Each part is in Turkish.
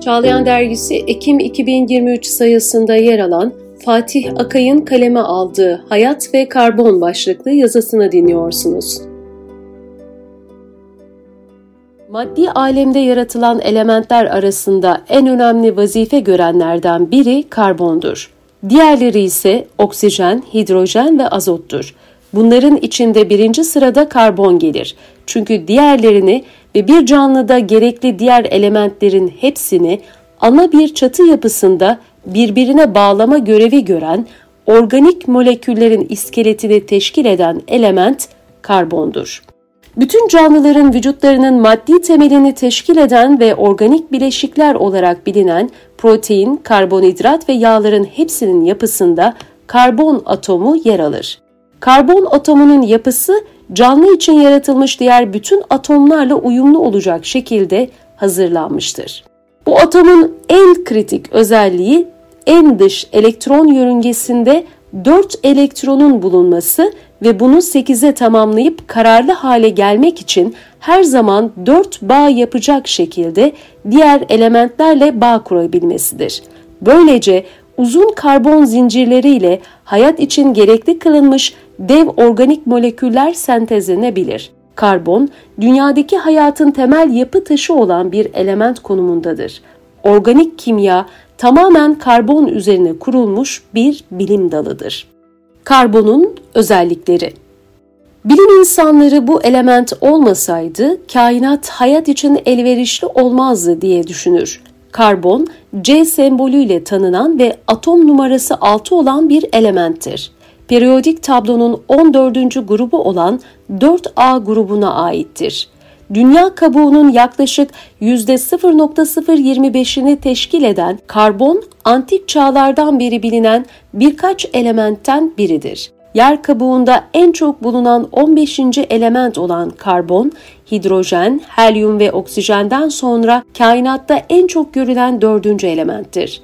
Çağlayan Dergisi Ekim 2023 sayısında yer alan Fatih Akay'ın kaleme aldığı Hayat ve Karbon başlıklı yazısını dinliyorsunuz. Maddi alemde yaratılan elementler arasında en önemli vazife görenlerden biri karbondur. Diğerleri ise oksijen, hidrojen ve azottur. Bunların içinde birinci sırada karbon gelir. Çünkü diğerlerini ve bir canlıda gerekli diğer elementlerin hepsini ana bir çatı yapısında birbirine bağlama görevi gören organik moleküllerin iskeletini teşkil eden element karbondur. Bütün canlıların vücutlarının maddi temelini teşkil eden ve organik bileşikler olarak bilinen protein, karbonhidrat ve yağların hepsinin yapısında karbon atomu yer alır. Karbon atomunun yapısı canlı için yaratılmış diğer bütün atomlarla uyumlu olacak şekilde hazırlanmıştır. Bu atomun en kritik özelliği en dış elektron yörüngesinde 4 elektronun bulunması ve bunu 8'e tamamlayıp kararlı hale gelmek için her zaman 4 bağ yapacak şekilde diğer elementlerle bağ kurabilmesidir. Böylece uzun karbon zincirleriyle hayat için gerekli kılınmış dev organik moleküller sentezlenebilir. Karbon, dünyadaki hayatın temel yapı taşı olan bir element konumundadır. Organik kimya tamamen karbon üzerine kurulmuş bir bilim dalıdır. Karbonun özellikleri Bilim insanları bu element olmasaydı kainat hayat için elverişli olmazdı diye düşünür. Karbon, C sembolüyle tanınan ve atom numarası 6 olan bir elementtir. Periyodik tablonun 14. grubu olan 4A grubuna aittir. Dünya kabuğunun yaklaşık %0.025'ini teşkil eden karbon, antik çağlardan beri bilinen birkaç elementten biridir. Yer kabuğunda en çok bulunan 15. element olan karbon, hidrojen, helyum ve oksijenden sonra kainatta en çok görülen dördüncü elementtir.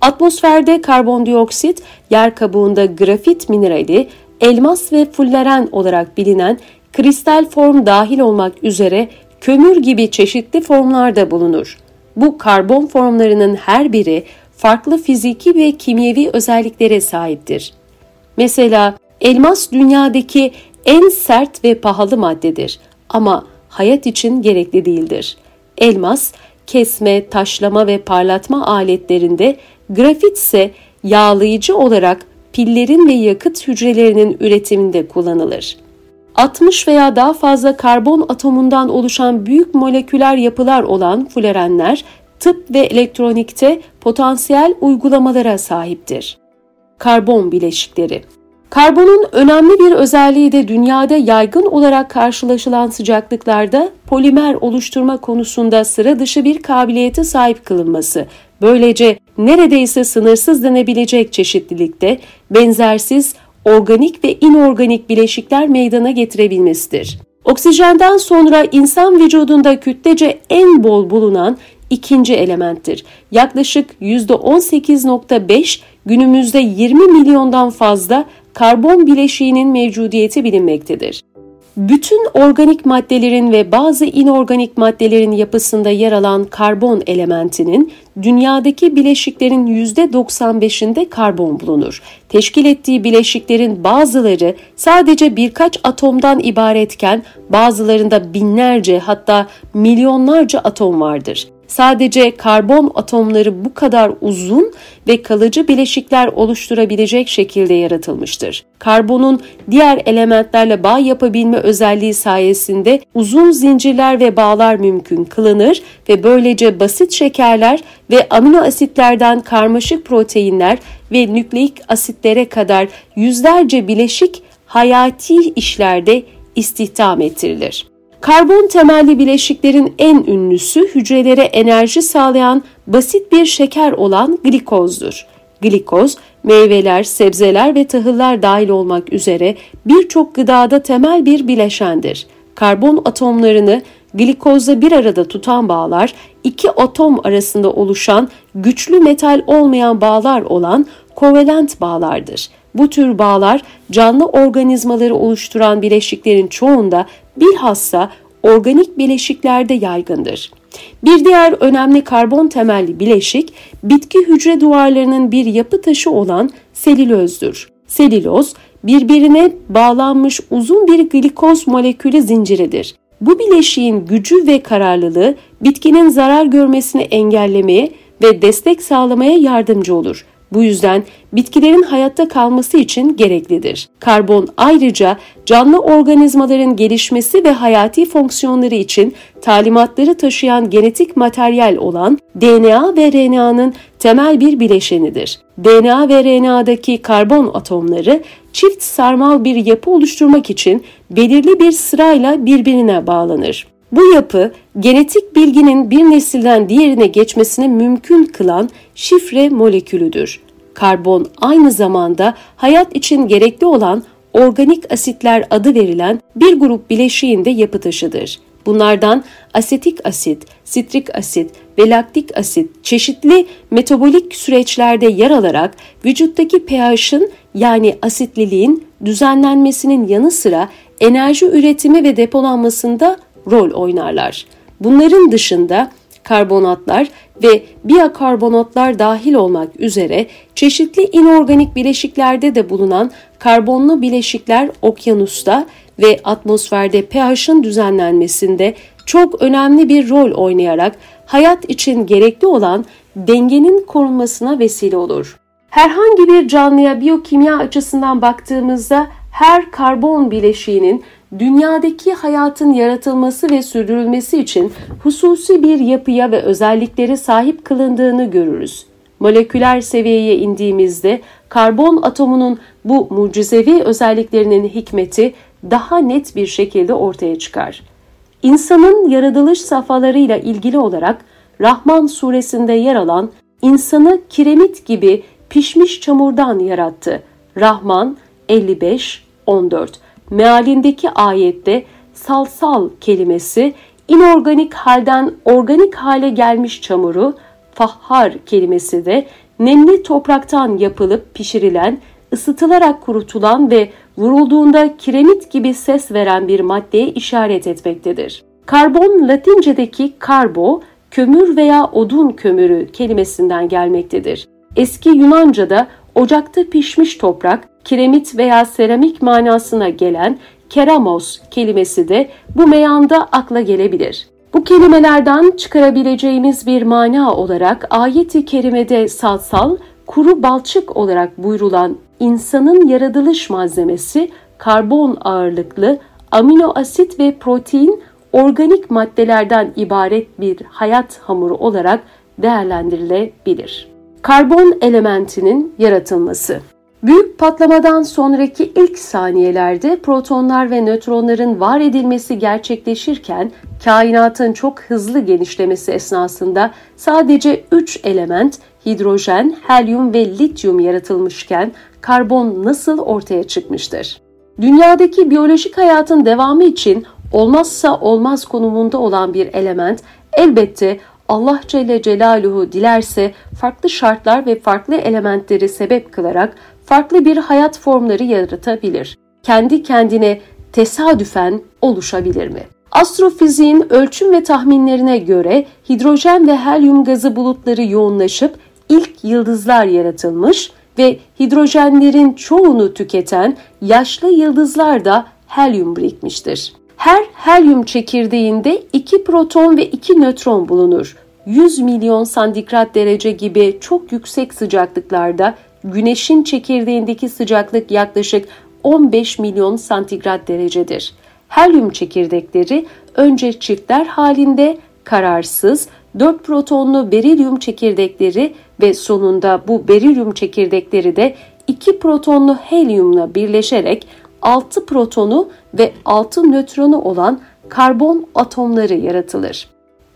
Atmosferde karbondioksit, yer kabuğunda grafit minerali, elmas ve fulleren olarak bilinen kristal form dahil olmak üzere kömür gibi çeşitli formlarda bulunur. Bu karbon formlarının her biri farklı fiziki ve kimyevi özelliklere sahiptir. Mesela elmas dünyadaki en sert ve pahalı maddedir ama hayat için gerekli değildir. Elmas, kesme, taşlama ve parlatma aletlerinde, grafit ise yağlayıcı olarak pillerin ve yakıt hücrelerinin üretiminde kullanılır. 60 veya daha fazla karbon atomundan oluşan büyük moleküler yapılar olan fulerenler tıp ve elektronikte potansiyel uygulamalara sahiptir. Karbon bileşikleri Karbonun önemli bir özelliği de dünyada yaygın olarak karşılaşılan sıcaklıklarda polimer oluşturma konusunda sıra dışı bir kabiliyete sahip kılınması. Böylece neredeyse sınırsız denebilecek çeşitlilikte benzersiz organik ve inorganik bileşikler meydana getirebilmesidir. Oksijenden sonra insan vücudunda kütlece en bol bulunan ikinci elementtir. Yaklaşık %18.5 günümüzde 20 milyondan fazla karbon bileşiğinin mevcudiyeti bilinmektedir. Bütün organik maddelerin ve bazı inorganik maddelerin yapısında yer alan karbon elementinin dünyadaki bileşiklerin %95'inde karbon bulunur. Teşkil ettiği bileşiklerin bazıları sadece birkaç atomdan ibaretken bazılarında binlerce hatta milyonlarca atom vardır. Sadece karbon atomları bu kadar uzun ve kalıcı bileşikler oluşturabilecek şekilde yaratılmıştır. Karbonun diğer elementlerle bağ yapabilme özelliği sayesinde uzun zincirler ve bağlar mümkün kılınır ve böylece basit şekerler ve amino asitlerden karmaşık proteinler ve nükleik asitlere kadar yüzlerce bileşik hayati işlerde istihdam ettirilir. Karbon temelli bileşiklerin en ünlüsü hücrelere enerji sağlayan basit bir şeker olan glikozdur. Glikoz, meyveler, sebzeler ve tahıllar dahil olmak üzere birçok gıdada temel bir bileşendir. Karbon atomlarını glikozla bir arada tutan bağlar, iki atom arasında oluşan güçlü metal olmayan bağlar olan kovalent bağlardır. Bu tür bağlar canlı organizmaları oluşturan bileşiklerin çoğunda bilhassa organik bileşiklerde yaygındır. Bir diğer önemli karbon temelli bileşik bitki hücre duvarlarının bir yapı taşı olan selülozdür. Selüloz birbirine bağlanmış uzun bir glikoz molekülü zinciridir. Bu bileşiğin gücü ve kararlılığı bitkinin zarar görmesini engellemeye ve destek sağlamaya yardımcı olur. Bu yüzden bitkilerin hayatta kalması için gereklidir. Karbon ayrıca canlı organizmaların gelişmesi ve hayati fonksiyonları için talimatları taşıyan genetik materyal olan DNA ve RNA'nın temel bir bileşenidir. DNA ve RNA'daki karbon atomları çift sarmal bir yapı oluşturmak için belirli bir sırayla birbirine bağlanır. Bu yapı genetik bilginin bir nesilden diğerine geçmesini mümkün kılan şifre molekülüdür. Karbon aynı zamanda hayat için gerekli olan organik asitler adı verilen bir grup bileşiğinde yapı taşıdır. Bunlardan asetik asit, sitrik asit ve laktik asit çeşitli metabolik süreçlerde yer alarak vücuttaki pH'ın yani asitliliğin düzenlenmesinin yanı sıra enerji üretimi ve depolanmasında rol oynarlar. Bunların dışında karbonatlar ve biyakarbonatlar dahil olmak üzere çeşitli inorganik bileşiklerde de bulunan karbonlu bileşikler okyanusta ve atmosferde pH'ın düzenlenmesinde çok önemli bir rol oynayarak hayat için gerekli olan dengenin korunmasına vesile olur. Herhangi bir canlıya biyokimya açısından baktığımızda her karbon bileşiğinin dünyadaki hayatın yaratılması ve sürdürülmesi için hususi bir yapıya ve özelliklere sahip kılındığını görürüz. Moleküler seviyeye indiğimizde karbon atomunun bu mucizevi özelliklerinin hikmeti daha net bir şekilde ortaya çıkar. İnsanın yaratılış safhalarıyla ilgili olarak Rahman suresinde yer alan insanı kiremit gibi pişmiş çamurdan yarattı. Rahman 55-14 mealindeki ayette salsal kelimesi inorganik halden organik hale gelmiş çamuru, fahhar kelimesi de nemli topraktan yapılıp pişirilen, ısıtılarak kurutulan ve vurulduğunda kiremit gibi ses veren bir maddeye işaret etmektedir. Karbon Latince'deki karbo, kömür veya odun kömürü kelimesinden gelmektedir. Eski Yunanca'da ocakta pişmiş toprak, kiremit veya seramik manasına gelen keramos kelimesi de bu meyanda akla gelebilir. Bu kelimelerden çıkarabileceğimiz bir mana olarak ayet-i kerimede salsal, kuru balçık olarak buyrulan insanın yaratılış malzemesi karbon ağırlıklı amino asit ve protein organik maddelerden ibaret bir hayat hamuru olarak değerlendirilebilir. Karbon elementinin yaratılması Büyük patlamadan sonraki ilk saniyelerde protonlar ve nötronların var edilmesi gerçekleşirken kainatın çok hızlı genişlemesi esnasında sadece 3 element hidrojen, helyum ve lityum yaratılmışken karbon nasıl ortaya çıkmıştır? Dünyadaki biyolojik hayatın devamı için olmazsa olmaz konumunda olan bir element elbette Allah Celle Celaluhu dilerse farklı şartlar ve farklı elementleri sebep kılarak farklı bir hayat formları yaratabilir. Kendi kendine tesadüfen oluşabilir mi? Astrofiziğin ölçüm ve tahminlerine göre hidrojen ve helyum gazı bulutları yoğunlaşıp ilk yıldızlar yaratılmış ve hidrojenlerin çoğunu tüketen yaşlı yıldızlar da helyum birikmiştir. Her helyum çekirdeğinde 2 proton ve 2 nötron bulunur. 100 milyon santigrat derece gibi çok yüksek sıcaklıklarda Güneşin çekirdeğindeki sıcaklık yaklaşık 15 milyon santigrat derecedir. Helyum çekirdekleri önce çiftler halinde kararsız 4 protonlu berilyum çekirdekleri ve sonunda bu berilyum çekirdekleri de 2 protonlu helyumla birleşerek 6 protonu ve 6 nötronu olan karbon atomları yaratılır.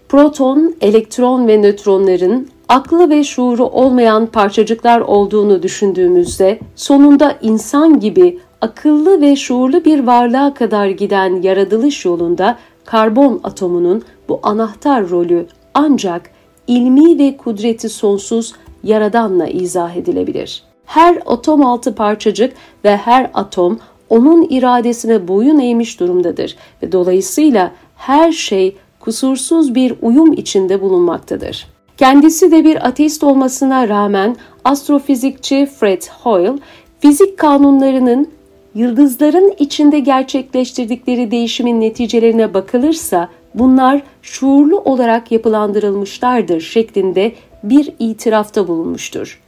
Proton, elektron ve nötronların aklı ve şuuru olmayan parçacıklar olduğunu düşündüğümüzde sonunda insan gibi akıllı ve şuurlu bir varlığa kadar giden yaratılış yolunda karbon atomunun bu anahtar rolü ancak ilmi ve kudreti sonsuz yaradanla izah edilebilir. Her atom altı parçacık ve her atom onun iradesine boyun eğmiş durumdadır ve dolayısıyla her şey kusursuz bir uyum içinde bulunmaktadır. Kendisi de bir ateist olmasına rağmen astrofizikçi Fred Hoyle, fizik kanunlarının yıldızların içinde gerçekleştirdikleri değişimin neticelerine bakılırsa bunlar şuurlu olarak yapılandırılmışlardır şeklinde bir itirafta bulunmuştur.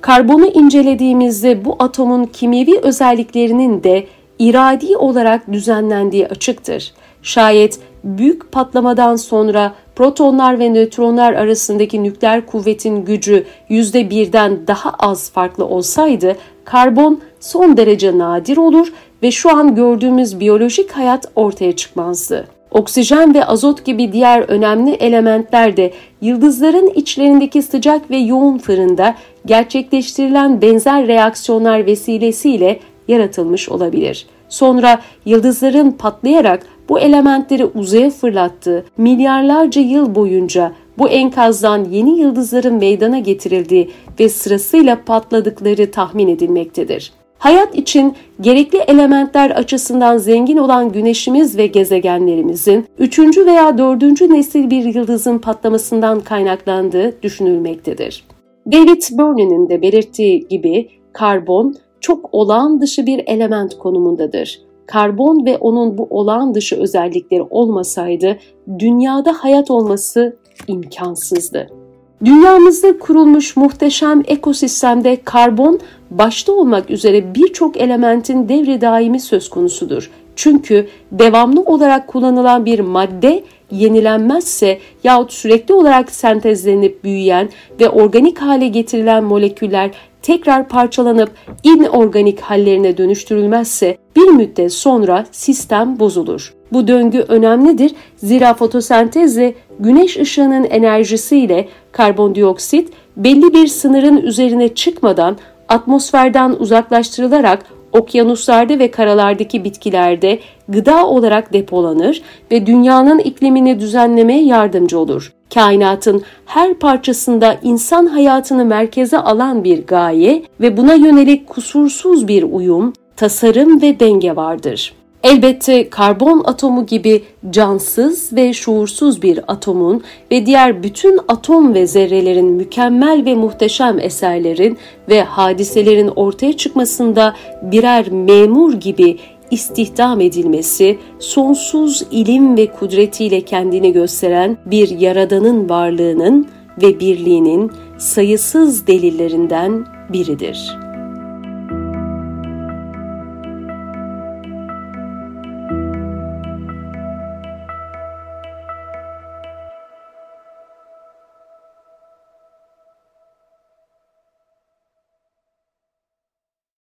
Karbonu incelediğimizde bu atomun kimyevi özelliklerinin de iradi olarak düzenlendiği açıktır. Şayet büyük patlamadan sonra protonlar ve nötronlar arasındaki nükleer kuvvetin gücü %1'den daha az farklı olsaydı karbon son derece nadir olur ve şu an gördüğümüz biyolojik hayat ortaya çıkmazdı. Oksijen ve azot gibi diğer önemli elementler de yıldızların içlerindeki sıcak ve yoğun fırında gerçekleştirilen benzer reaksiyonlar vesilesiyle yaratılmış olabilir. Sonra yıldızların patlayarak bu elementleri uzaya fırlattığı milyarlarca yıl boyunca bu enkazdan yeni yıldızların meydana getirildiği ve sırasıyla patladıkları tahmin edilmektedir. Hayat için gerekli elementler açısından zengin olan güneşimiz ve gezegenlerimizin 3. veya 4. nesil bir yıldızın patlamasından kaynaklandığı düşünülmektedir. David Burney'nin de belirttiği gibi karbon çok olağan dışı bir element konumundadır. Karbon ve onun bu olağan dışı özellikleri olmasaydı dünyada hayat olması imkansızdı. Dünyamızda kurulmuş muhteşem ekosistemde karbon başta olmak üzere birçok elementin devri daimi söz konusudur. Çünkü devamlı olarak kullanılan bir madde yenilenmezse yahut sürekli olarak sentezlenip büyüyen ve organik hale getirilen moleküller tekrar parçalanıp inorganik hallerine dönüştürülmezse bir müddet sonra sistem bozulur. Bu döngü önemlidir zira fotosentezle güneş ışığının enerjisiyle karbondioksit belli bir sınırın üzerine çıkmadan atmosferden uzaklaştırılarak okyanuslarda ve karalardaki bitkilerde gıda olarak depolanır ve dünyanın iklimini düzenlemeye yardımcı olur. Kainatın her parçasında insan hayatını merkeze alan bir gaye ve buna yönelik kusursuz bir uyum, tasarım ve denge vardır. Elbette karbon atomu gibi cansız ve şuursuz bir atomun ve diğer bütün atom ve zerrelerin mükemmel ve muhteşem eserlerin ve hadiselerin ortaya çıkmasında birer memur gibi istihdam edilmesi, sonsuz ilim ve kudretiyle kendini gösteren bir yaradanın varlığının ve birliğinin sayısız delillerinden biridir.''